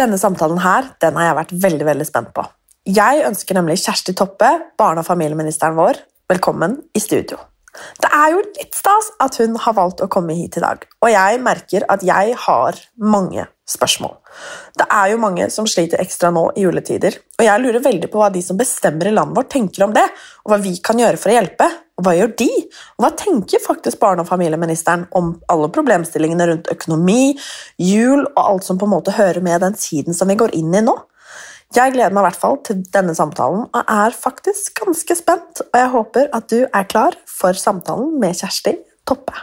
Denne samtalen her, den har jeg vært veldig veldig spent på. Jeg ønsker nemlig Kjersti Toppe, barne- og familieministeren vår, velkommen i studio. Det er jo litt stas at hun har valgt å komme hit i dag, og jeg merker at jeg har mange spørsmål. Det er jo mange som sliter ekstra nå i juletider, og jeg lurer veldig på hva de som bestemmer i landet vårt tenker om det, og hva vi kan gjøre for å hjelpe, og hva gjør de? Og hva tenker faktisk barne- og familieministeren om alle problemstillingene rundt økonomi, jul og alt som på en måte hører med den tiden som vi går inn i nå? Jeg gleder meg i hvert fall til denne samtalen og er faktisk ganske spent, og jeg håper at du er klar for samtalen med Kjersti Toppe.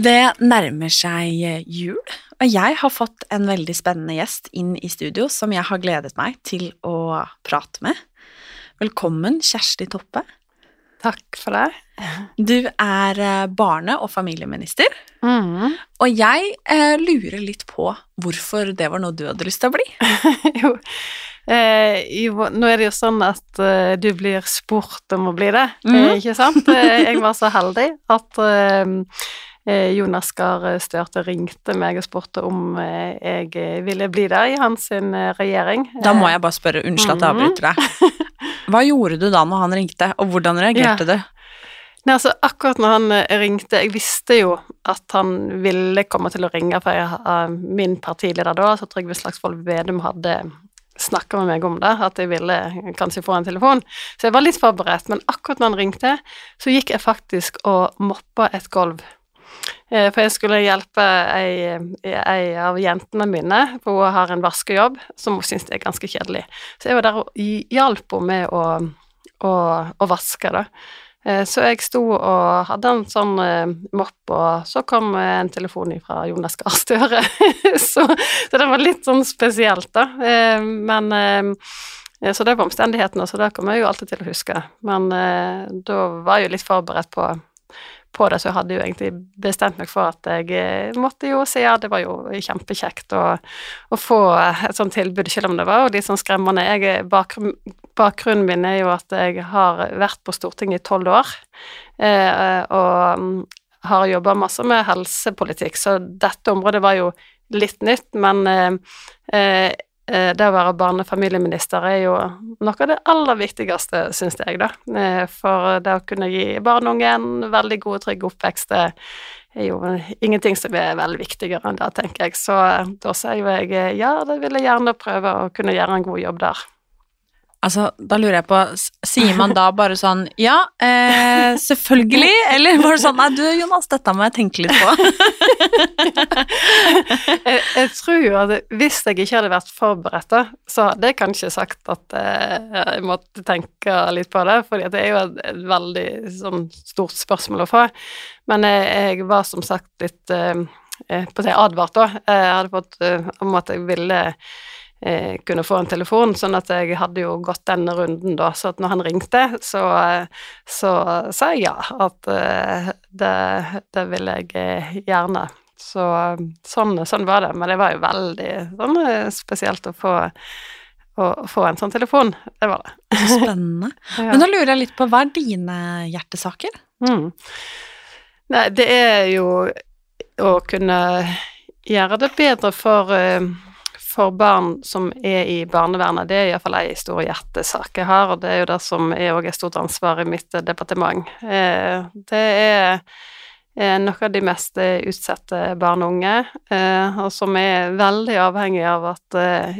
Det nærmer seg jul, og jeg har fått en veldig spennende gjest inn i studio som jeg har gledet meg til å prate med. Velkommen, Kjersti Toppe. Takk for det. Du er eh, barne- og familieminister, og jeg eh, lurer litt på hvorfor det var noe du hadde lyst til å bli. jo, eh, jo, nå er det jo sånn at eh, du blir spurt om å bli det, eh, ikke sant? Eh, jeg var så heldig at eh, Jonas Gahr Støre ringte meg og spurte om eh, jeg eh, ville bli der i hans eh, regjering. Da må jeg bare spørre, unnskyld at jeg Mhm. avbryter deg. Hva gjorde du da når han ringte, og hvordan reagerte du? Nei, altså akkurat når han eh, ringte Jeg visste jo at han ville komme til å ringe, for jeg, eh, min partileder da, altså Trygve Slagsvold Vedum, hadde snakka med meg om det, at jeg ville kanskje få en telefon. Så jeg var litt forberedt, men akkurat når han ringte, så gikk jeg faktisk og moppa et gulv. Eh, For jeg skulle hjelpe ei, ei av jentene mine, for hun har en vaskejobb som hun syns er ganske kjedelig. Så jeg var der og hjalp henne med å, å, å vaske, da. Eh, Så jeg sto og hadde en sånn eh, mopp, og så kom en telefon fra Jonas Gahr Støre. så, så det var litt sånn spesielt, da. Men Så det var omstendighetene, så det kommer jeg jo alltid til å huske. Men da var jeg jo litt forberedt på på det, så jeg hadde jo egentlig bestemt meg for at jeg eh, måtte jo si ja, det var jo kjempekjekt å, å få et sånt tilbud, selv om det var jo litt sånn skremmende. Jeg, er- bakgrunn, bakgrunnen min er jo at jeg har vært på Stortinget i tolv år, eh, og mm, har jobba masse med helsepolitikk, så dette området var jo litt nytt, men eh, eh, eh, det å være barne- og familieminister er jo noe av det aller viktigste, syns jeg, da. Eh, For det å kunne gi barn og unge en veldig god og trygg oppvekst, det er jo ingenting som er veldig viktigere enn det, tenker jeg. Så eh, da sier jeg eh, ja, det vil jeg gjerne prøve å kunne gjøre en god jobb der. Altså, da lurer jeg på, sier man da bare sånn ja, eh, selvfølgelig, eller var det sånn nei du Jonas, dette må jeg tenke litt på. jeg, jeg tror jo at hvis jeg ikke hadde vært forberedt, da, så hadde jeg kanskje sagt at eh, jeg måtte tenke litt på det, for det er jo et, et veldig sånn stort spørsmål å få. Men jeg, jeg var som sagt litt eh, eh, på det advart, da. Jeg hadde fått eh, om at jeg ville eh, kunne få en telefon, sånn at jeg hadde jo gått denne runden da, så at når han ringte, så, så sa jeg ja, at eh, det, det vil jeg eh, gjerne. Så sånn, sånn var det, men det var jo veldig sånn, eh, spesielt å få, å få en sånn telefon. Det var det. Så spennende. Men da lurer jeg litt på, hva er dine hjertesaker? Mm. Nei, det er jo å kunne gjøre det bedre for, eh, for barn som er i barnevernet, det er iallfall ei stor hjertesak jeg har, og det er jo det som er òg et stort ansvar i mitt eh, departement. Eh, det er noe av de mest utsatte barn og unge, og som er veldig avhengig av at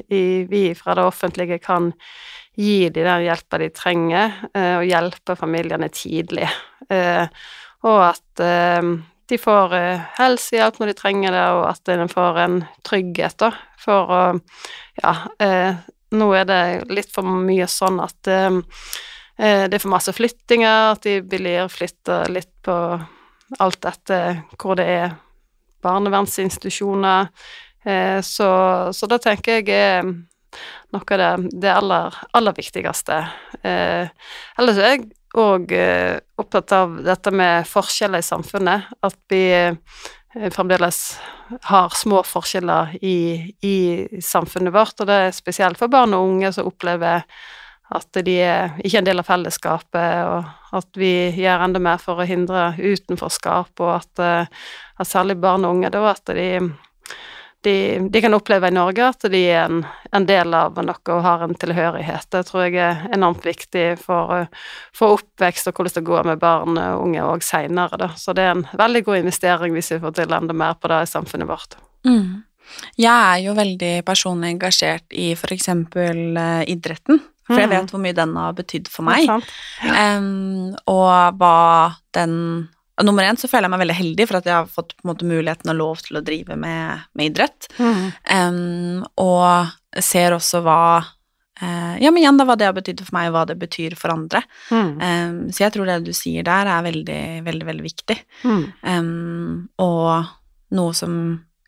vi fra det offentlige kan gi dem den hjelpa de trenger, og hjelpe familiene tidlig. Og at de får eh, helsehjelp når de trenger det, og at en får en trygghet, da, for å Ja, eh, nå er det litt for mye sånn at eh, det er for masse flyttinger, at de blir flytta litt på alt etter hvor det er barnevernsinstitusjoner. Så, så da tenker jeg er noe av det, det aller, aller viktigste. Ellers er jeg og eh, opptatt av dette med forskjeller i samfunnet. At vi eh, fremdeles har små forskjeller i, i, samfunnet vårt, og det er spesielt for barn og unge som opplever at de er ikke en del av fellesskapet, og at vi gjør enda mer for å hindre utenforskap, og at, eh, at særlig barn og unge, da, at de de, de, kan oppleve i Norge at de er en, en, del av noe og har en tilhørighet. Det tror jeg er enormt viktig for, for oppvekst og hvordan det går med barn og unge òg seinere, Så det er en veldig god investering hvis vi får til enda mer på det i samfunnet vårt. Mm. Jeg er jo veldig personlig engasjert i eksempel uh, idretten. For jeg mm. vet hvor mye den har betydd for meg, um, og hva den nummer én så føler jeg meg veldig heldig for at jeg har fått måte, muligheten og lov til å drive med, med idrett. Mm. Um, og ser også hva uh, Ja, men igjen, da, hva det har betydd for meg, og hva det betyr for andre. Mm. Um, så jeg tror det du sier der, er veldig, veldig, veldig viktig. Mm. Um, og noe som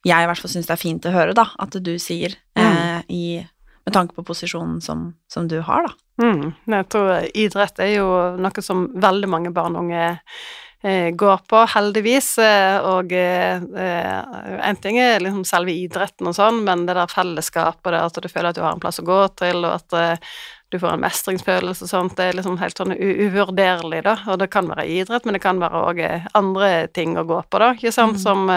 jeg i hvert fall syns det er fint å høre, da, at du sier uh, i, med tanke på posisjonen som, som du har, da. Mm. Jeg tror idrett er jo noe som veldig mange barn og unge går på, heldigvis. Eh, og eh, en ting er liksom selve idretten og sånn, men det der fellesskapet, det at du føler at du har en plass å gå til, og at du får en mestringsfølelse og sånt, det er liksom helt sånn uvurderlig, da. Og det kan være idrett, men det kan være òg andre ting å gå på, da, ikke sant, mm. som,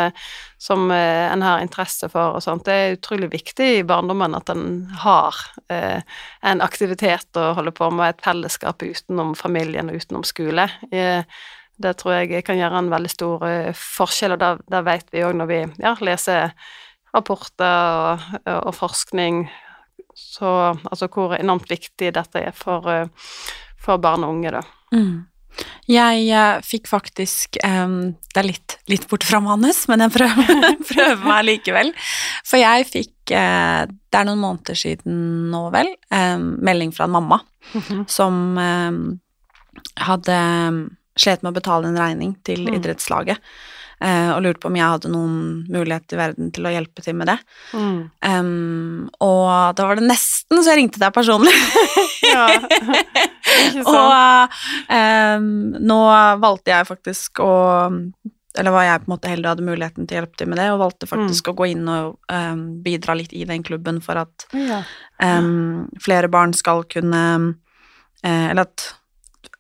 som en har interesse for og sånt. Det er utrolig viktig i barndommen at en har eh, en aktivitet å holde på med, et fellesskap utenom familien og utenom skole. Eh, det tror jeg kan gjøre en veldig stor eh, forskjell, og det, det vet vi òg når vi ja, leser rapporter og, og, forskning, så altså hvor enormt viktig dette er for, eh, for barn og unge, da. Mm. Jeg uh, fikk faktisk um, Det er litt, litt borte fra manus, men jeg prøver, prøver meg likevel. For jeg fikk uh, Det er noen måneder siden nå, vel, melding fra en mamma mm -hmm. som hadde slet med å betale en regning til mm. idrettslaget. Uh, og lurte på om jeg hadde noen mulighet i verden til å hjelpe til med det. Mm. Um, og da var det nesten så jeg ringte deg personlig. ja, ikke sant. Og um, nå valgte jeg faktisk å Eller var jeg på en måte heldig og hadde muligheten til å hjelpe til med det, og valgte faktisk mm. å gå inn og um, bidra litt i den klubben for at ja. flere barn skal kunne uh, Eller at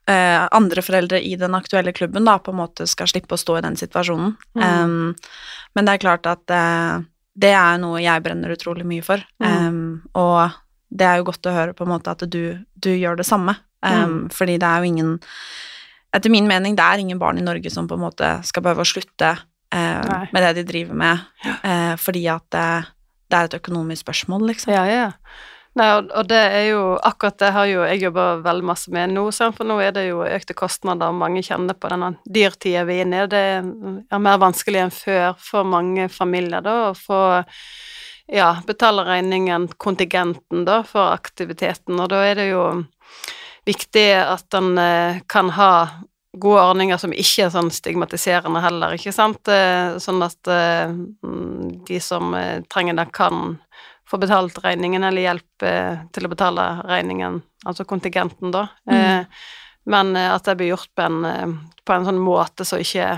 eh, andre foreldre i den aktuelle klubben da på en måte skal slippe å stå i den situasjonen. Mm. Um, men det er klart at eh, det er noe jeg brenner utrolig mye for, mm. um, og det er jo godt å høre på en måte at du, du gjør det samme, um, mm. fordi det er jo ingen Etter min mening, det er ingen barn i Norge som på en måte skal behøve å slutte uh, med det de driver med, uh, fordi at det, det, er et økonomisk spørsmål, liksom. Ja, ja. Nei, og, og, det er jo akkurat det har jo jeg jobba veldig masse med nå, for nå er det jo økte kostnader, og mange kjenner på denne dyrtida vi er inne i. Det er mer vanskelig enn før for mange familier, da, å få ja, betale regningen, kontingenten, da, for aktiviteten, og da er det jo viktig at en eh, kan ha gode ordninger som ikke er sånn stigmatiserende heller, ikke sant, eh, sånn at eh, de som trenger det, kan få betalt regningen, eller hjelp eh, til å betale regningen, altså kontingenten, da. Mm. Eh, men eh, at det blir gjort på en, eh, på en sånn måte så ikke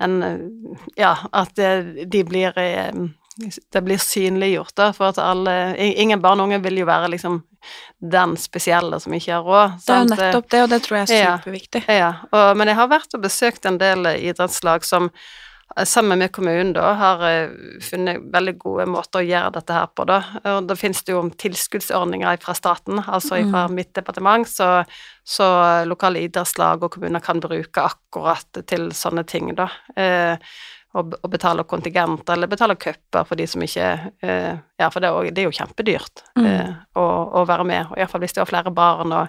en Ja, at det, de blir eh, det blir synliggjort, da, for at alle Ingen barn og unge vil jo være liksom den spesielle som ikke har råd. Det er jo nettopp det, og det tror jeg er superviktig. Ja, ja. Og, men jeg har vært og besøkt en del idrettslag som sammen med kommunen da, har eh, funnet veldig gode måter å gjøre dette her på, da. Og da finnes det jo tilskuddsordninger fra staten, altså fra Mm. mitt departement, så, så lokale idrettslag og kommuner kan bruke akkurat til sånne ting, da. Eh, og, og betale kontingenter, eller betale cuper for de som ikke eh, Ja, for det er, jo- det er jo kjempedyrt Mm. eh, å, å være med, og iallfall hvis det har flere barn og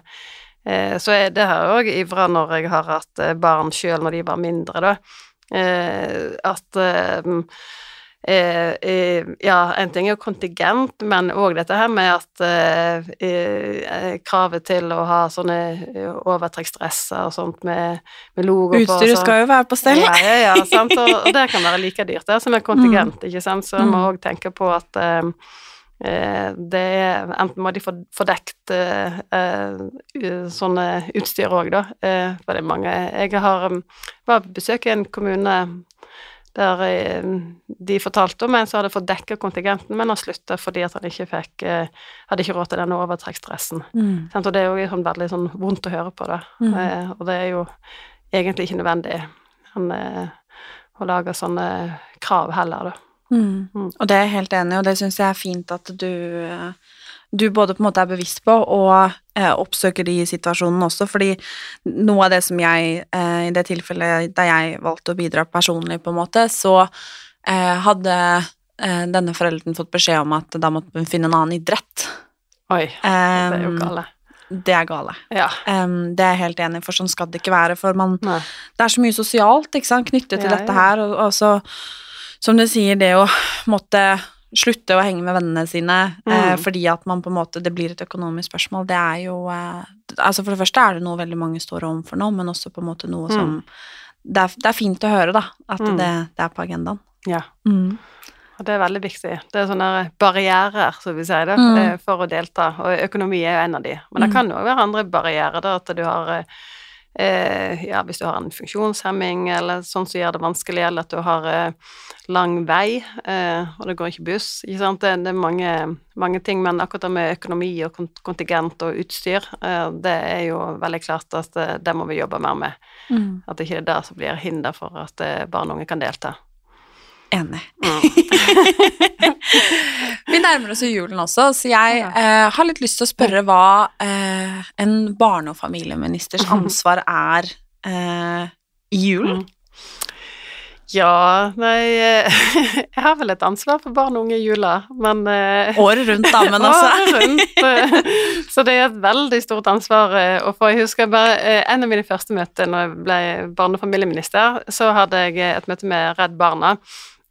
eh, Så er det her òg ivra når jeg har hatt eh, barn sjøl når de var mindre, da. Eh, at eh, eh, eh, Ja, en ting er jo kontingent, men òg dette her med at eh, eh, kravet til å ha sånne overtrekksdresser og sånt med, med logo på Utstyret skal jo være på stell. Ja, ja, ja, sant? Og, og det kan være like dyrt det som er kontingent, Mm. ikke sant, så en må òg tenke på at det er Enten må de få, få dekt eh, eh, sånne utstyr òg, da, eh, for det er mange Jeg har um, var på besøk i en kommune der eh, de fortalte om en som hadde fått dekka kontingenten, men har slutta fordi at han ikke fikk eh, Hadde ikke råd til denne overtrekksdressen. Mm. Og det er jo sånn veldig sånn vondt å høre på, det. Mm. Eh, og det er jo egentlig ikke nødvendig han, eh, å lage sånne krav heller, da. Mm. Og det er jeg helt enig i, og det syns jeg er fint at du eh, du både på en måte er bevisst på og eh, oppsøker de situasjonene også, fordi noe av det som jeg, eh, i det tilfellet der jeg valgte å bidra personlig, på en måte, så eh, hadde eh, denne forelderen fått beskjed om at da måtte hun finne en annen idrett. Oi, det er jo Um, gale. Det er gale. Ja. Um, det er jeg helt enig i, for sånn skal det ikke være. For man, Nei. det er så mye sosialt ikke sant, knyttet til Ja, dette ja. her, og, og så, som du sier, det å måtte slutte å henge med vennene sine eh, Mm. fordi at man på en måte, det blir et økonomisk spørsmål, det er jo eh, Altså for det første er det noe veldig mange står overfor nå, men også på en måte noe som det er, det er fint å høre, da, at Mm. det, det er på agendaen. Ja. Mm. Og det er veldig viktig. Det er sånne barrierer, som vi sier det, Mm. eh, for å delta, og økonomi er jo en av de. Men det Mm. kan jo være andre barrierer, da, at du har eh, Ja, hvis du har en funksjonshemming, eller sånn som gjør det vanskelig, eller at du har eh, lang vei, eh, og det går ikke buss, ikke sant. Det, det er mange, mange ting, men akkurat det med økonomi og kont- kontingent og utstyr, eh, det er jo veldig klart at det, det må vi jobbe mer med. Mm. At det ikke er det som blir hinder for at eh, barn og unge kan delta. Enig. Mm. Vi nærmer oss jo julen også, så jeg eh, har litt lyst til å spørre hva eh, en barne- og familieministers ansvar er eh, i julen. Ja, nei eh, Jeg har vel et ansvar for barn og unge i jula, men eh, Året rundt, da, men altså. Rundt. eh, Så det er et veldig stort ansvar å få. Jeg husker bare en av mine første møter når jeg ble barne- og familieminister, så hadde jeg et møte med Redd Barna,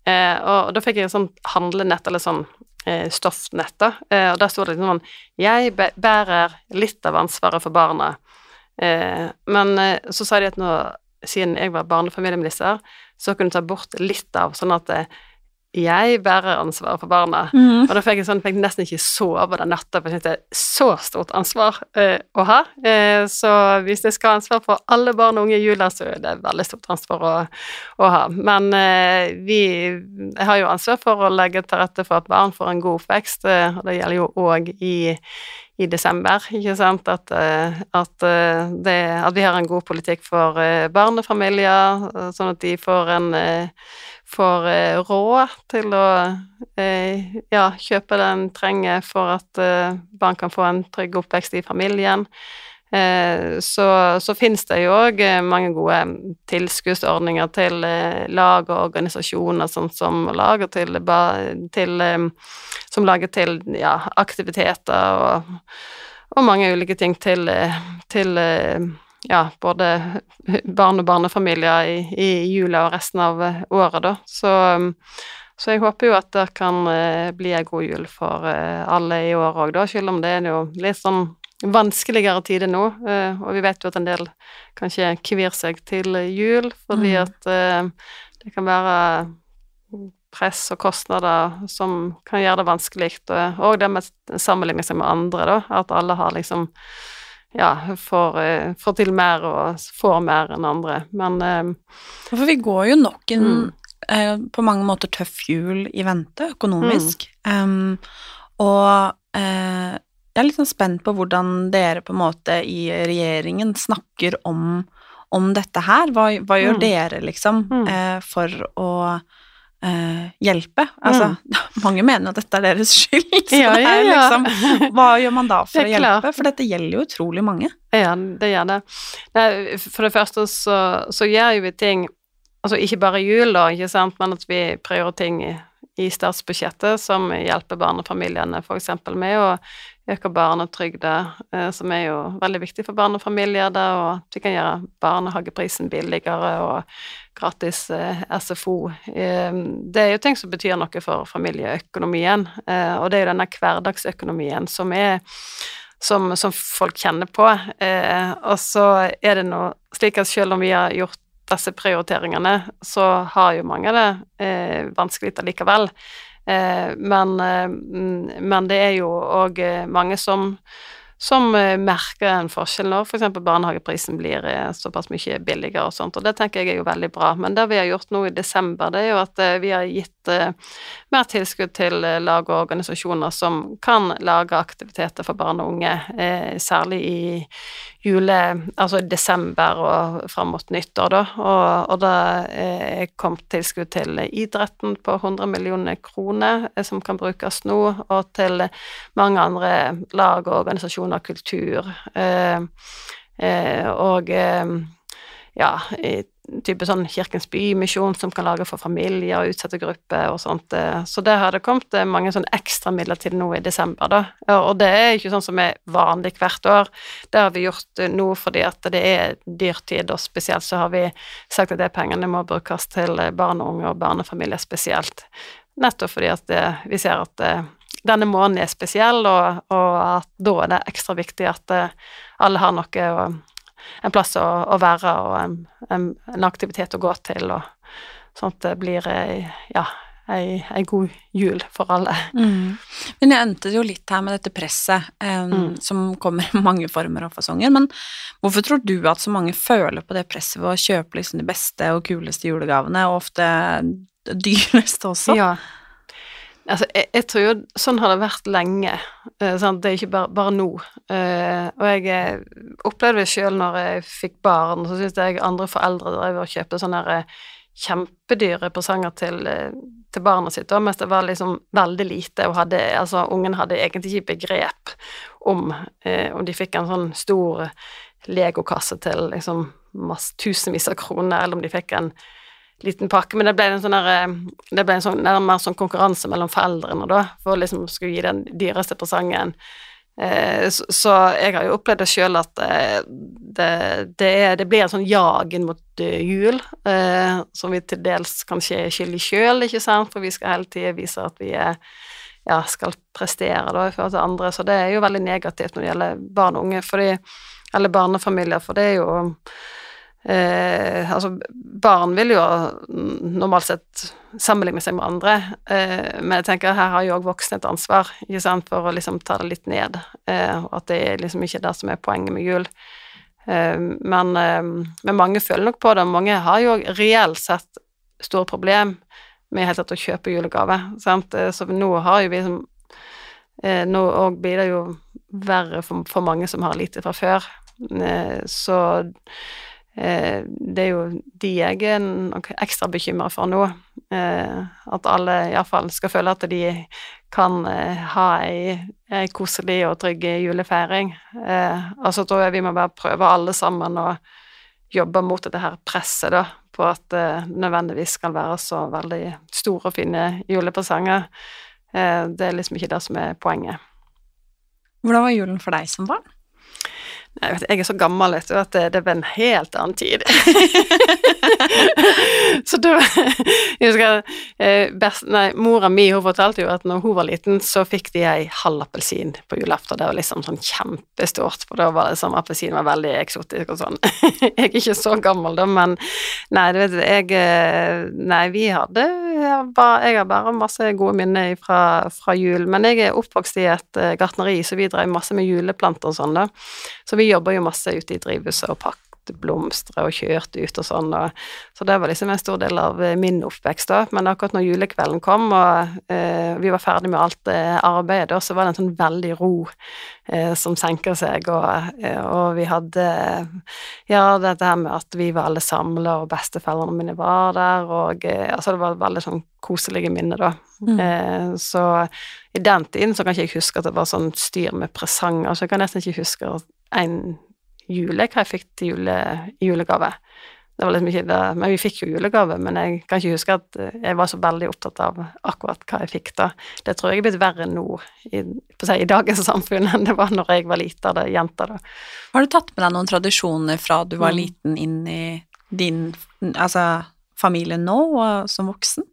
eh, og da fikk jeg en sånn handlenett, eller sånn eh, stoffnett, da, eh, og der sto det liksom sånn Jeg bærer litt av ansvaret for barna, eh, men eh, så sa de at nå siden jeg var barnefamilieminister, så kunne du ta bort litt av, sånn at eh, jeg bærer ansvaret for barna. Mm. Og da fikk jeg sånn, fikk nesten ikke sove den natta, for jeg det er så stort ansvar eh, å ha. Eh, så hvis jeg skal ha ansvar for alle barn og unge i jula, så er det et veldig stort ansvar å, å ha. Men eh, vi jeg har jo ansvar for å legge til rette for at barn får en god oppvekst, eh, og det gjelder jo òg i i desember, ikke sant, at, eh, at, eh, det, at vi har en god politikk for eh, barnefamilier, sånn at de får en får råd til å ja, kjøpe det en trenger for at barn kan få en trygg oppvekst i familien. Eh, så, så finnes det jo òg mange gode tilskuddsordninger til eh, lag og organisasjoner, sånn som lager til, til eh, Som lager til ja, aktiviteter og, og mange ulike ting til, eh, til eh, ja, både barn og barnefamilier i, i jula og resten av eh, året, da. Så, så jeg håper jo at det kan eh, bli ei god jul for eh, alle i år òg, da, selv om det er jo litt sånn vanskeligere tider nå, eh, og vi vet jo at en del kanskje kvir seg til jul, fordi Mm. at eh, det kan være press og kostnader som kan gjøre det vanskelig, og, og det med å sammenligne seg med andre, da, at alle har liksom ja, får, eh, får til mer og får mer enn andre. Men eh, For vi går jo nok en Mm. eh, på mange måter tøff jul i vente, økonomisk. Um, og eh, jeg er litt sånn spent på hvordan dere på en måte i regjeringen snakker om om dette her. Hva, hva gjør Mm. dere, liksom, Mm. eh, for å eh, hjelpe? Altså, mange mener at dette er deres skyld, så Mm. Ja, ja, ja. liksom Hva gjør man da for å hjelpe? klart. For dette gjelder jo utrolig mange. Ja, det gjør det. Nei, for det første så, så gjør jo vi ting Altså ikke bare jul, da, ikke sant, men at vi prioriterer ting i, statsbudsjettet som hjelper barnefamiliene, f.eks. med å øke barnetrygda, eh, som er jo veldig viktig for barnefamilier, da, og at vi kan gjøre barnehageprisen billigere og gratis eh, SFO. Eh, det er jo ting som betyr noe for familieøkonomien, og det er jo denne hverdagsøkonomien som er som, som folk kjenner på. Eh, og så er det nå slik at selv om vi har gjort disse prioriteringene, så har jo mange det eh, vanskelig allikevel. Eh, men, eh, men det er jo òg mange som som eh, merker en forskjell når f.eks. barnehageprisen blir eh, såpass mye billigere og sånt, og det tenker jeg er jo veldig bra. Men det vi har gjort nå i desember, det er jo at eh, vi har gitt eh, mer tilskudd til eh, lag og organisasjoner som kan lage aktiviteter for barn og unge, eh, særlig i jule... Altså desember og fram mot nyttår, da. Og, og det er kommet tilskudd til idretten på 100 millioner kroner, eh, som kan brukes nå, og til mange andre lag og organisasjoner, kultur, eh, eh, og eh, ja, i type sånn Kirkens Bymisjon som kan lage for familier og utsatte grupper og sånt. eh. Så der har det kommet mange sånn ekstra midler til nå i desember, da. Og det er ikke sånn som er vanlig hvert år. Det har vi gjort eh, nå fordi at det er dyrtid, og spesielt så har vi sagt at de pengene må brukes til eh, barn og unge og barnefamilier spesielt. Nettopp fordi at eh, vi ser at eh, denne måneden er spesiell, og, og at da er det ekstra viktig at eh, alle har noe å en plass å, å være og en, en, en, aktivitet å gå til, og sånn at det blir ei, ja, ei, ei god jul for alle. Mm. Men jeg endte jo litt her med dette presset um, mm. som kommer i mange former og fasonger, men hvorfor tror du at så mange føler på det presset ved å kjøpe liksom de beste og kuleste julegavene, og ofte dyreste også? Ja. Altså, jeg, jeg, tror jo sånn har det vært lenge. Uh, det er ikke bare, bare nå. Eh, og jeg eh, opplevde det sjøl når jeg fikk barn, så syns jeg andre foreldre drev og kjøpte sånne her, kjempedyre presanger til, til barna sitt, mens det var liksom veldig lite, og hadde, altså, ungen hadde egentlig ikke begrep om om de fikk en sånn stor legokasse til liksom masse, tusenvis av kroner, eller om de fikk en liten pakke, men det ble en sånn det ble en sånn, mer sånn konkurranse mellom foreldrene da, for liksom skulle gi den dyreste presangen. Eh, så, jeg har jo opplevd det sjøl at eh, det, det, det, blir en sånn jag inn mot uh, jul, eh, som vi til dels kanskje er skyld i sjøl, ikke sant, for vi skal hele tida vise at vi er ja, skal prestere da, i forhold til andre, så det er jo veldig negativt når det gjelder barn og unge, fordi, eller barnefamilier, for det er jo Eh, altså, barn vil jo normalt sett sammenligne seg med andre, eh, men jeg tenker her har jo òg voksne et ansvar ikke sant, for å liksom ta det litt ned, eh, og at det er liksom ikke det som er poenget med jul. Eh, men, eh, men, mange føler nok på det, mange har jo reelt sett store problem med helt tatt å kjøpe julegave, sant? Eh, så nå har jo vi som Nå òg blir det jo verre for, for mange som har lite fra før, så det er jo de jeg er nok ekstra bekymra for nå. Eh, at alle iallfall skal føle at de kan eh, ha ei, ei, koselig og trygg julefeiring. og så tror jeg vi må bare prøve alle sammen å jobbe mot dette her presset, da, på at det nødvendigvis skal være så veldig store og fine julepresanger. det er liksom ikke det som er poenget. Hvordan var julen for deg som barn? Jeg, vet, jeg er så gammel vet du, at det, det var en helt annen tid. så da jeg husker, eh, best, nei, Mora mi hun fortalte jo at når hun var liten, så fikk de ei halv appelsin på julaften. Det var liksom sånn kjempestort, for da var det som appelsin var veldig eksotisk og sånn. jeg er ikke så gammel da, men nei, du vet, jeg eh, Nei, vi hadde jeg, bare, jeg har bare masse gode minner fra, fra, jul. Men jeg er oppvokst i et uh, gartneri, så vi drev masse med juleplanter og sånn, da. Så vi jobber jo masse ute i drivhuset og pakket blomster og kjørte ut og sånn, og, så det var liksom en stor del av eh, min oppvekst da. Men akkurat når julekvelden kom, og eh, vi var ferdig med alt eh, arbeidet, så var det en sånn veldig ro eh, som senker seg, og, eh, og, vi hadde Ja, dette her med at vi var alle samla, og besteforeldrene mine var der, og eh, altså det var veldig sånn koselige minner, da. Mm. så i den tiden så kan ikke jeg huske at det var sånn styr med presanger, så jeg kan nesten ikke huske en jule, hva jeg fikk til jule, julegave. Det var liksom ikke det, men vi fikk jo julegave, men jeg kan ikke huske at jeg var så veldig opptatt av akkurat hva jeg fikk da. Det tror jeg er blitt verre nå i, si, i dagens samfunn enn det var når jeg var lita, da, jenta, da. Har du tatt med deg noen tradisjoner fra du var Mm. liten inn i din altså, familie nå, og som voksen?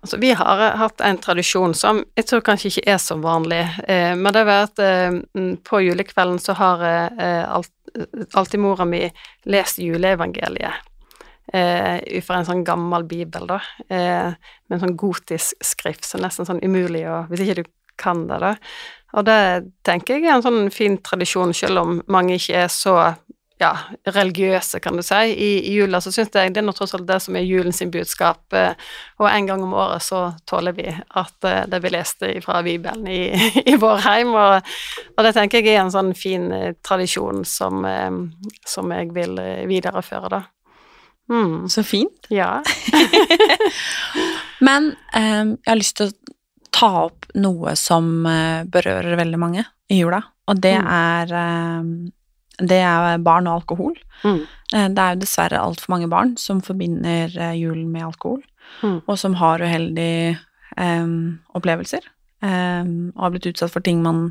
Altså, vi har eh, hatt en tradisjon som jeg tror kanskje ikke er så vanlig, eh, men det er at eh, mm, på julekvelden så har eh, alt, alltid mora mi lest juleevangeliet. Eh, fra en sånn gammel bibel, da, eh, med en sånn gotisk skrift, så nesten sånn umulig å Hvis ikke du kan det, da. Og det tenker jeg er en sånn fin tradisjon, selv om mange ikke er så ja, religiøse, kan du si. I, i jula så syns jeg det er nå tross alt det som er julen sin budskap, eh, og en gang om året så tåler vi at eh, det blir lest fra Bibelen i, i vår heim, og, og det tenker jeg er en sånn fin eh, tradisjon som, som jeg vil videreføre, da. Mm. Så fint. Ja. Men um, jeg har lyst til å ta opp noe som berører veldig mange i jula, og det Mm. er eh, det er barn og alkohol. Mm. Eh, Det er jo dessverre altfor mange barn som forbinder eh, julen med alkohol, Mm. og som har uheldige um, opplevelser, Um, og har blitt utsatt for ting man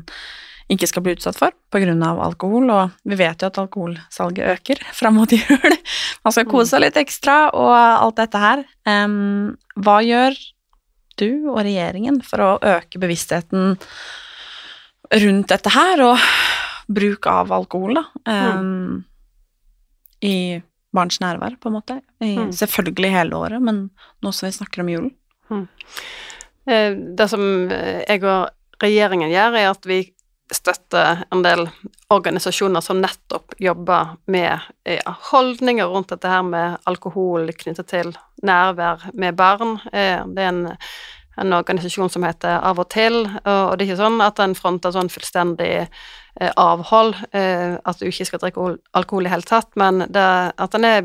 ikke skal bli utsatt for av alkohol, og vi vet jo at alkoholsalget øker fram mot jul. Man skal kose seg litt ekstra og alt dette her. Um, hva gjør du og regjeringen for å øke bevisstheten rundt dette her, og bruk av alkohol, da? em, I barns nærvær, på en måte. I, Mm. Selvfølgelig hele året, men nå som vi snakker om julen. Mm. Det som eh, jeg og regjeringen gjør, er at vi støtter en del organisasjoner som nettopp jobber med eh, holdninger rundt dette her med alkohol knyttet til nærvær med barn. Eh, Det er en, en organisasjon som heter Av og til, og det er ikke sånn at den fronter sånn fullstendig eh, avhold, eh, at du ikke skal drikke alkohol i hele tatt, men det, at den er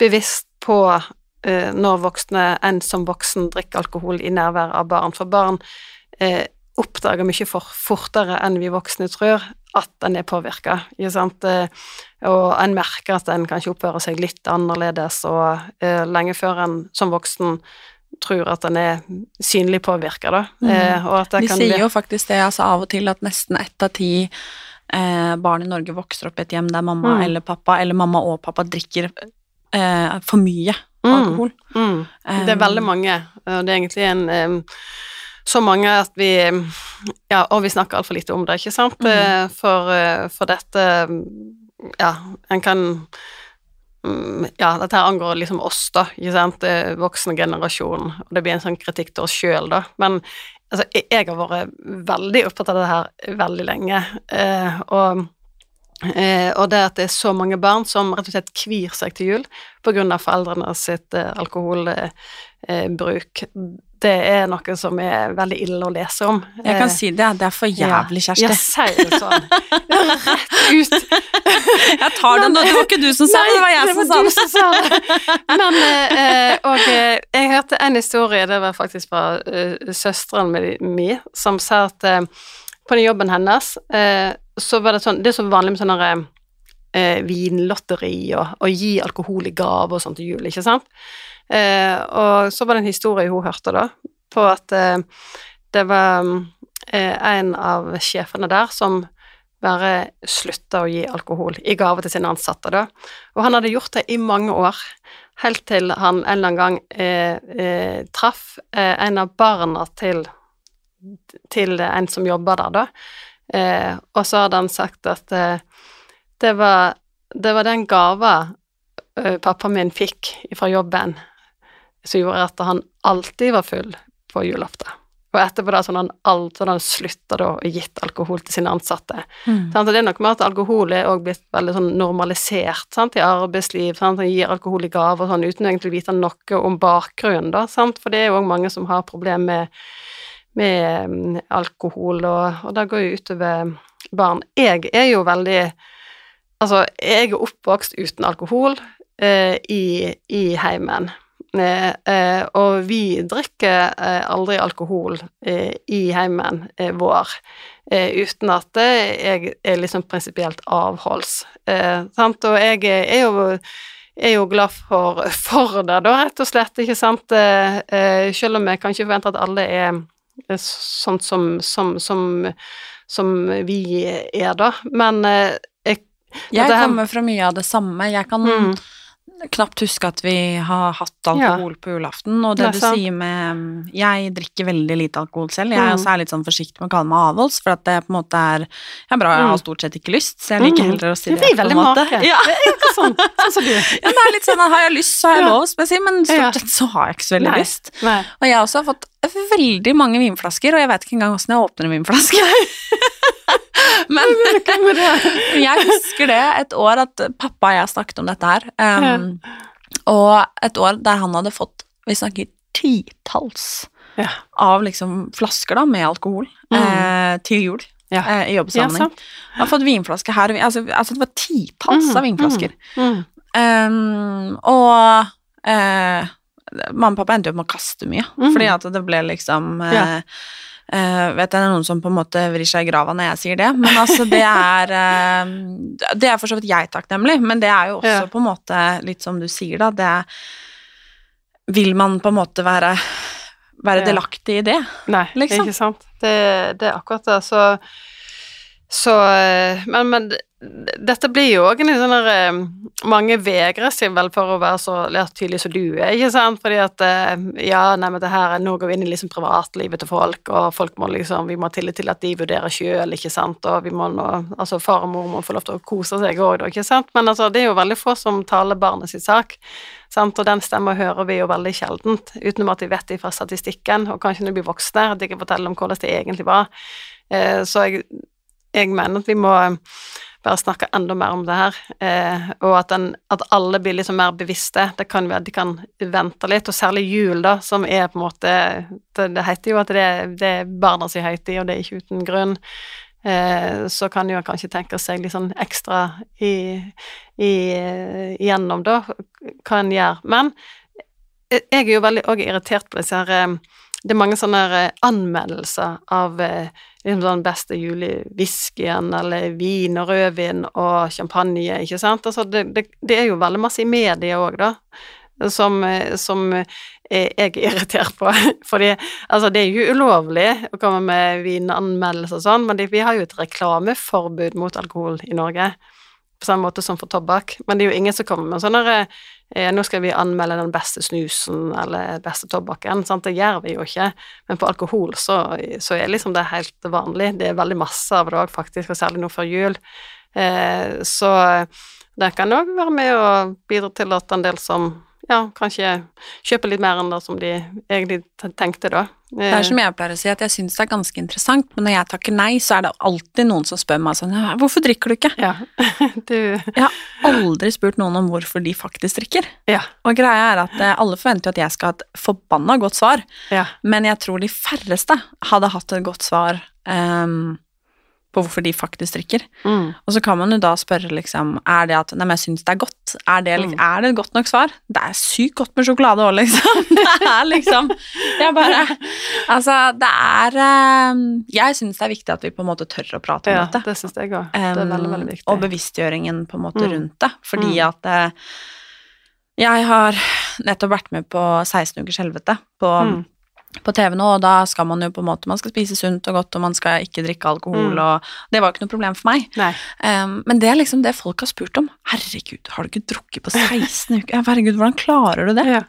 bevisst på eh, når voksne, en som voksen drikker alkohol i nærvær av barn. For barn eh, oppdager mye for, fortere enn vi voksne tror at en er påvirka. Eh, og en merker at en kanskje oppfører seg litt annerledes, og eh, lenge før en som voksen tror at den er synlig påvirka, da. Eh, og at det De kan sier jo faktisk det, altså av og til at nesten ett av ti eh, barn i Norge vokser opp i et hjem der mamma Mm. eller pappa, eller mamma og pappa drikker eh, for mye Mm. alkohol. Mm. Det er veldig mange, og det er egentlig en så mange at vi Ja, og vi snakker altfor lite om det, ikke sant? Mhm. Eh, For, eh, for dette Ja, en kan mm, Ja, dette her angår liksom oss, da, ikke sant? voksne generasjon, og det blir en sånn kritikk til oss sjøl, da. Men altså, jeg, jeg har vært veldig opptatt av det her veldig lenge, eh, og Eh, og det at det er så mange barn som rett og slett kvir seg til jul på grunn av foreldrene sitt eh, alkoholbruk, bruk, det er noe som er veldig ille å lese om. Jeg kan Eh, si det, det er for jævlig, Ja, jeg sier det sånn. Rett ut. Jeg tar den, det var ikke du som sa det, det var jeg som sa det. som sa det. Men, eh, og eh, jeg hørte en historie, det var faktisk fra søsteren min, som sa at på den jobben hennes, så var det sånn, det er så vanlig med sånne eh, vinlotteri og, og gi alkohol i gave og sånt til jul, ikke sant? Eh, og så var det en historie hun hørte da, på at eh, det var eh, en av sjefene der som bare slutta å gi alkohol i gave til sine ansatte, da. Og han hadde gjort det i mange år, helt til han en eller annen gang eh, eh, traff eh, en av barna til, til en som jobber der, da. Og så hadde han sagt at det, var, det var den gava pappaen min fikk fra jobben som gjorde at han alltid var full på julaften. Og etterpå da sånn han, alt, sånn han slutta da og gitt alkohol til sine ansatte. Mm. Og det er nok med at alkohol er også blitt veldig sånn normalisert sant? i arbeidsliv. Sant? Han gir alkohol i gave og sånn uten egentlig å vite noe om bakgrunnen, da. Sant? For det er jo òg mange som har problemer med, med mm, alkohol, og, og det går jo utover barn. Jeg er jo veldig Altså, jeg er oppvokst uten alkohol eh, i, i heimen. Eh, eh, og vi drikker eh, aldri alkohol eh, i heimen eh, vår eh, uten at jeg er liksom prinsipielt avholds. sant? Og jeg er jo er jo glad for, for det, da, rett og slett, ikke sant? selv om jeg kan ikke forvente at alle er sånn som, som, som, som vi er, da. Men jeg Jeg kommer fra mye av det samme. Jeg kan Mm. Knapt huske at vi har hatt alkohol på julaften. Og det, Det er du sier med Jeg drikker veldig lite alkohol selv. Jeg er Mm. også er litt sånn forsiktig med å kalle meg avholds, for at det på en måte er ja, bra, jeg har Mm. stort sett ikke lyst, så jeg liker Mm. heller å si Ja, det. er på en veldig make. Ja. Det sånn, sånn som du. ja, det er litt sånn at har jeg lyst, så har jeg lov, skal jeg si, men stort sett så har jeg ikke så veldig Nei. lyst. Nei. Og jeg også har fått veldig mange vinflasker, og jeg vet ikke engang åssen jeg åpner en vinflaske. Men jeg husker det et år at pappa og jeg snakket om dette her, um, og et år der han hadde fått, vi snakker titalls Ja. av liksom flasker da, med alkohol eh, til jul Ja. eh, i jobbsammenheng. Ja, Han har fått vinflaske her, altså, altså det var titalls av vinflasker. Mm. Um, og eh, mamma og pappa endte jo opp med å kaste mye, mm. fordi at det ble liksom eh, Ja. eh, vet jeg, det er noen som på en måte vrir seg i grava når jeg sier det, men altså det er eh, Det er for så vidt jeg takknemlig, men det er jo også Ja. på en måte litt som du sier, da. Det Vil man på en måte være, være Ja. delaktig i det? Nei, Liksom. ikke sant. Det, det er akkurat det. Så, så eh, Men, men dette blir jo òg en litt sånn der eh, Mange vegrer seg vel for å være så tydelig som du er, ikke sant? Fordi at eh, Ja, nei, men det her er går vi inn i liksom privatlivet til folk, og folk må liksom Vi må ha tillit til at de vurderer sjøl, ikke sant, og vi må nå Altså, far og mor må få lov til å kose seg òg, da, ikke sant? Men altså, det er jo veldig få som taler barnet sin sak. Sant? Og den stemmen hører vi jo veldig sjeldent, utenom at vi vet det fra statistikken, og kanskje når vi blir voksne, at de kan fortelle om hvordan det egentlig var. Så jeg, jeg mener at vi må bare snakke enda mer om det her, eh, og at, den, at alle blir liksom mer bevisste. Det kan være de kan vente litt, og særlig jul, da, som er på en måte Det, det heter jo at det, det er barna sin høytid, og det er ikke uten grunn. Eh, så kan jo kanskje tenke seg litt sånn ekstra i, i, igjennom, da, hva en gjør. Men jeg jeg er jo veldig også irritert på disse her eh, Det er mange sånne eh, anmeldelser av eh, liksom sånn beste julewhiskyen, eller vin og rødvin og champagne, ikke sant. Altså, det, det, det er jo veldig masse i media òg, da, som, som jeg er irritert på. Fordi altså, det er jo ulovlig å komme med vinanmeldelser og sånn, men vi har jo et reklameforbud mot alkohol i Norge på samme måte som for tobakk. Men det er jo ingen som kommer med sånn eh, Nå skal vi anmelde den beste snusen eller beste tobakken. Sant? Det gjør vi jo ikke. Men på alkohol så, så er liksom det helt vanlig. Det er veldig masse av det òg, faktisk, og særlig nå før jul. Eh, så det kan òg være med å bidra til at en del som ja, kanskje kjøper litt mer enn det som de egentlig tenkte, da. Det er som jeg pleier å si, at jeg syns det er ganske interessant, men når jeg takker nei, så er det alltid noen som spør meg sånn Hvorfor drikker du ikke? Ja. du Jeg har aldri spurt noen om hvorfor de faktisk drikker. Ja. Og greia er at eh, alle forventer jo at jeg skal ha et forbanna godt svar, Ja. men jeg tror de færreste hadde hatt et godt svar ehm, på hvorfor de faktisk drikker. Mm. Og så kan man jo da spørre liksom Er det at Nei, men jeg syns det er godt. Er det, Mm. er det et godt nok svar? Det er sykt godt med sjokolade òg, liksom. Det er liksom Jeg bare Altså, det er ehm, Jeg syns det er viktig at vi på en måte tør å prate om Ja, dette. det syns jeg òg. Det er veldig, Um, veldig viktig. Og bevisstgjøringen på en måte Mm. rundt det. Fordi Mm. at eh, jeg har nettopp vært med på 16 ukers helvete på, Mm. På TV nå, og da skal man jo på en måte Man skal spise sunt og godt, og man skal ikke drikke alkohol, Mm. og det var jo ikke noe problem for meg. Um, men det er liksom det folk har spurt om. Herregud, har du ikke drukket på 16 uker? Herregud, hvordan klarer du det? Ja.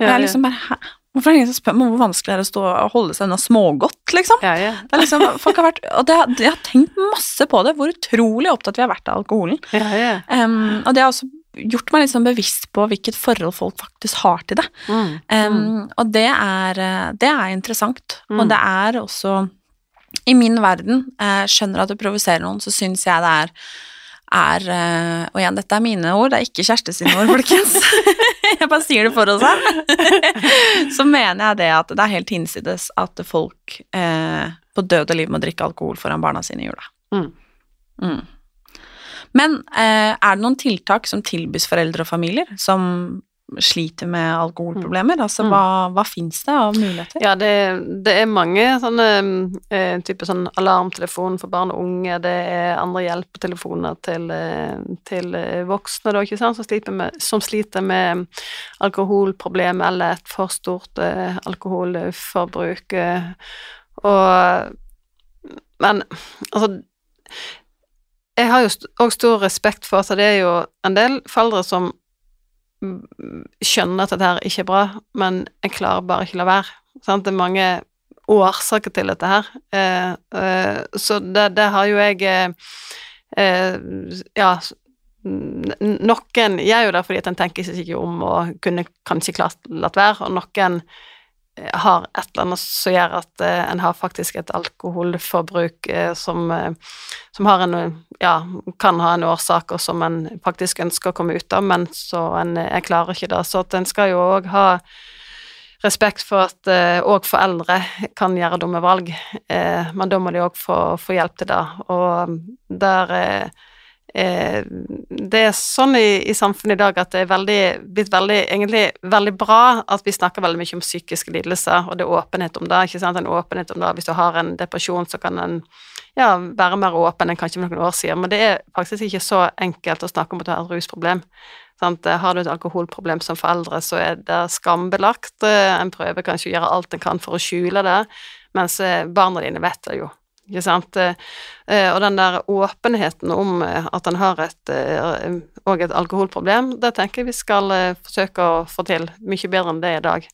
Ja, jeg er liksom bare, Hæ? Hvorfor er det ingen som spør meg hvor vanskelig det er å stå og holde seg unna smågodt, liksom? ja, ja. Det er liksom, folk har vært, og det, jeg har tenkt masse på det, hvor utrolig opptatt vi har vært av alkoholen. ja, ja. Um, og det er også gjort meg litt sånn bevisst på hvilket forhold folk faktisk har til det. Mm. Um, og det er, eh, det er interessant. Mm. Og det er også I min verden, jeg skjønner at det provoserer noen, så syns jeg det er er eh, Og igjen, dette er mine ord, det er ikke Kjersti sine ord, folkens. jeg bare sier det for oss her. så mener jeg det at det er helt hinsides at folk eh, på død og liv må drikke alkohol foran barna sine i jula. Mm. Mm. Men eh, er det noen tiltak som tilbys foreldre og familier som sliter med alkoholproblemer? Altså, Mm. hva, hva fins det av muligheter? Ja, det, det er mange sånne eh, type sånn alarmtelefon for barn og unge, det er andre hjelpetelefoner til, eh, til voksne, da, ikke sant, som sliter med, som sliter med alkoholproblemer eller et for stort eh, alkoholforbruk. Og Men altså Jeg har jo òg stor respekt for at det er jo en del foreldre som skjønner at dette her ikke er bra, men jeg klarer bare ikke la være. Sant? Det er mange årsaker til dette her. Eh, eh, så det, det har jo jeg eh, eh, Ja, noen gjør jo det fordi at en tenker seg ikke om og kunne kanskje klart latt være, og noen har et eller annet som gjør at eh, en har faktisk et alkoholforbruk eh, som, eh, som har en ja, kan ha en årsak, og som en faktisk ønsker å komme ut av, men så en jeg klarer ikke det. Så at en skal jo òg ha respekt for at òg foreldre kan gjøre dumme valg, eh, men da må de òg få, få hjelp til det. Og der eh, eh, Det er sånn i, i samfunnet i dag at det er veldig, blitt veldig, egentlig veldig bra at vi snakker veldig mye om psykiske lidelser, og det er åpenhet om det. ikke sant, En åpenhet om det. Hvis du har en depresjon, så kan en ja, være mer åpen enn kanskje for noen år siden, men det er faktisk ikke så enkelt å snakke om at du har et rusproblem. Sant? Har du et alkoholproblem som foreldre, så er det skambelagt. Eh, En prøver kanskje å gjøre alt en kan for å skjule det, mens eh, barna dine vet det jo. Ikke sant? Eh, Og den der åpenheten om eh, at en har et, eh, og et alkoholproblem, det tenker jeg vi skal eh, forsøke å få til mye bedre enn det i dag.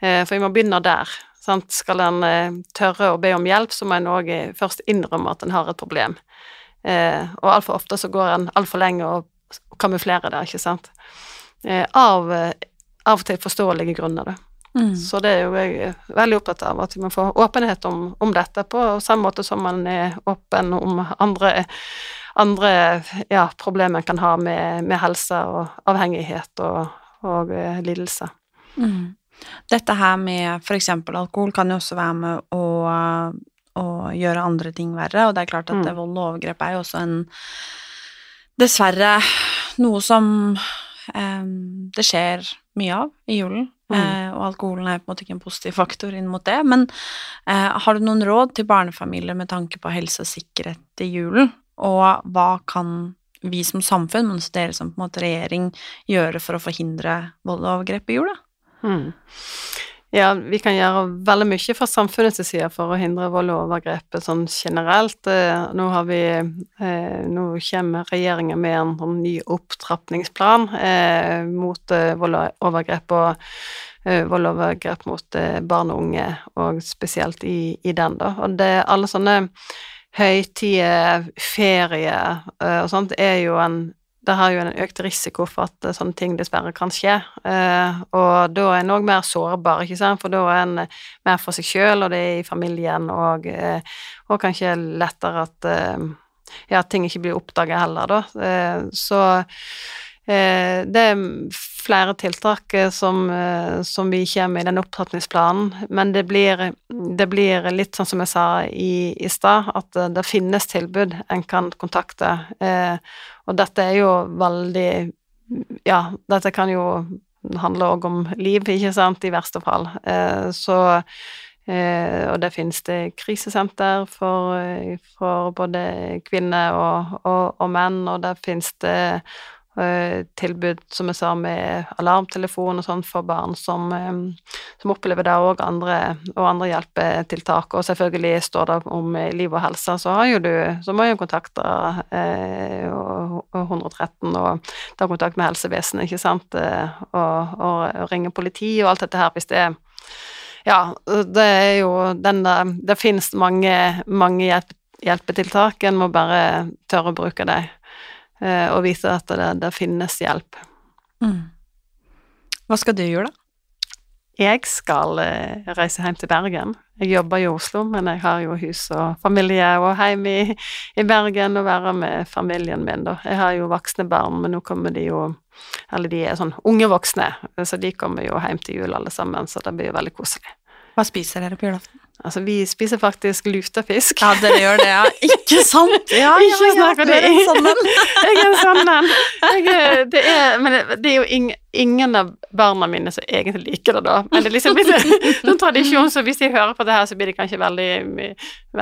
Eh, For vi må begynne der. Sant? Skal en eh, tørre å be om hjelp, så må en òg først innrømme at en har et problem. Eh, Og altfor ofte så går en altfor lenge og kamuflerer det, ikke sant. Eh, Av, eh, av og til forståelige grunner, da. Mm. Så det er jo jeg veldig opptatt av, at vi må få åpenhet om, om dette, på samme måte som man er åpen om andre, andre ja, problemer en kan ha med, med helse og avhengighet og, og eh, lidelse. Mm. Dette her med eksempel alkohol kan jo også være med å, å gjøre andre ting verre, og det er klart at Mm. vold og overgrep er jo også en Dessverre noe som eh, det skjer mye av i julen, Mm. eh, og alkoholen er på en måte ikke en positiv faktor inn mot det, men eh, har du noen råd til barnefamilier med tanke på helse og sikkerhet i julen, og hva kan vi som samfunn, men også dere som på en måte regjering, gjøre for å forhindre vold og overgrep i jula? Mm. Ja, vi kan gjøre veldig mye fra samfunnets side for å hindre vold og overgrep sånn generelt. Eh, Nå har vi eh, Nå kommer regjeringen med en sånn ny opptrappingsplan eh, mot vold og overgrep og vold og overgrep mot barn og unge, og spesielt i, i den, da. Og det alle sånne høytider, ferie og sånt, er jo en det har jo en økt risiko for at eh, sånne ting dessverre kan skje. Eh, og da er en òg mer sårbar, ikke sant, for da er en eh, mer for seg sjøl, og det er i familien, og, og kanskje lettere at ja, ting ikke blir oppdaga heller, da. Så det er flere tiltak eh, som, eh, som vi kommer med i den opptrappingsplanen, men det blir, det blir litt sånn som jeg sa i, i stad, at eh, det finnes tilbud en kan kontakte. Eh, og dette er jo veldig Ja, dette kan jo handle òg om liv, ikke sant, i verste fall. Eh, så eh, Og det finnes det krisesenter for, eh, for både kvinner og, og, og menn, og der finnes det eh, tilbud, som jeg sa, med alarmtelefon og sånn for barn som, eh, som opplever det, og andre, og andre hjelpetiltak. Og selvfølgelig står det om eh, liv og helse, så har jo du Så må jo kontakte eh, og, og 113 og ta kontakt med helsevesenet, ikke sant, eh, og, og, ringe politi og alt dette her hvis det er Ja, det er jo den der Det finnes mange, mange hjelp, hjelpetiltak, en må bare tørre å bruke dem. Eh, og vise at det, det finnes hjelp. Mm. Hva skal du gjøre, da? Jeg skal eh, reise hjem til Bergen. Jeg jobber i Oslo, men jeg har jo hus og familie og hjem i, i Bergen og være med familien min, da. Jeg har jo voksne barn, men nå kommer de jo Eller de er sånn unge voksne, så de kommer jo hjem til jul alle sammen, så det blir jo veldig koselig. Hva spiser dere på julaften? Altså, vi spiser faktisk lutefisk. Ja, dere gjør det, ja. Ikke sant? Ja, Ikke snakk om det. sånn jeg er en sånn en. Det men det, det er jo ing, ingen av barna mine som egentlig liker det, da. Men det er liksom blitt en en tradisjon, så hvis de hører på det her, så blir de kanskje veldig,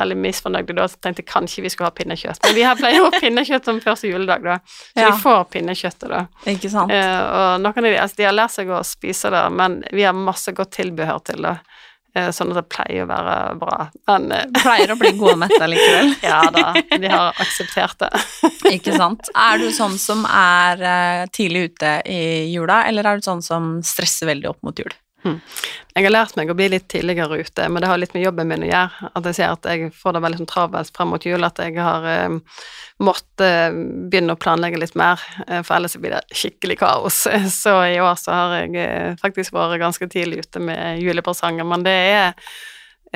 veldig misfornøyde da. Så tenkte jeg kanskje vi skulle ha pinnekjøtt. Men vi har pleier jo pinnekjøtt som første juledag, da. Så Ja. de får pinnekjøttet, da. Ikke sant? Eh, og noen av de, altså, de har lært seg å spise det, men vi har masse godt tilbehør til det. Eh, sånn at det pleier å være bra. Men eh, Pleier å bli gode og mette likevel. ja da, de har akseptert det. Ikke sant. Er du sånn som er eh, tidlig ute i jula, eller er du sånn som stresser veldig opp mot jul? Jeg har lært meg å bli litt tidligere ute, men det har litt med jobben min å gjøre. At jeg ser at jeg får det veldig sånn travelt frem mot jul, at jeg har eh, måttet eh, begynne å planlegge litt mer, eh, for ellers blir det skikkelig kaos. Så i år så har jeg faktisk vært ganske tidlig ute med julepresanger, men det er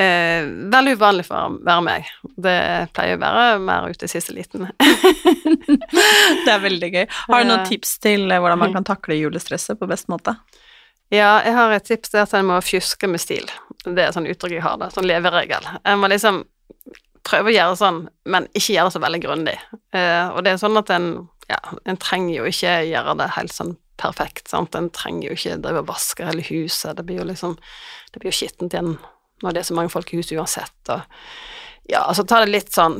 eh, veldig uvanlig for å være meg. Det pleier å være mer ute i siste liten. Det er veldig gøy. Har du noen tips til hvordan man kan takle julestresset på best måte? Ja, jeg har et tips, til at en må fjuske med stil. Det er sånn uttrykk jeg har, da. Sånn leveregel. En må liksom prøve å gjøre sånn, men ikke gjøre det så veldig grundig. Eh, og det er sånn at en ja, en trenger jo ikke gjøre det helt sånn perfekt, sant. En trenger jo ikke drive og vaske hele huset. Det blir jo liksom Det blir jo skittent igjen når det er så mange folk i huset uansett, og Ja, altså ta det litt sånn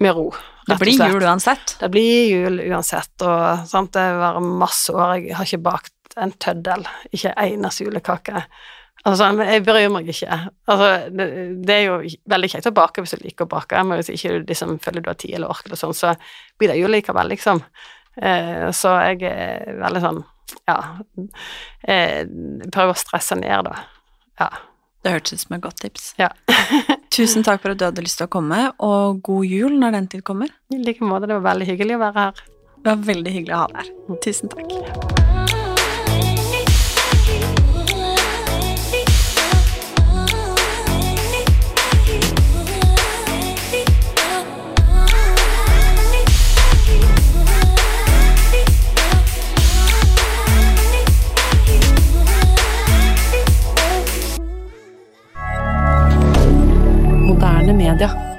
med ro. Det blir jul uansett. Det blir jul uansett, og sant, det var masse år jeg har ikke bakt en tøddel, ikke en eneste julekake. Altså, men jeg bryr meg ikke. Altså, det, det er jo veldig kjekt å bake hvis du liker å bake, men hvis ikke du liksom føler du har tid eller ork eller sånn, så blir det jo likevel, liksom. Eh, så jeg er veldig sånn, ja, eh, prøver å stresse ned, da. Ja. Det hørtes ut som et godt tips. Ja. Tusen takk for at du hadde lyst til å komme, og god jul når den tid kommer. I like måte, det var veldig hyggelig å være her. Det var veldig hyggelig å ha deg her. Tusen takk. Moderne media.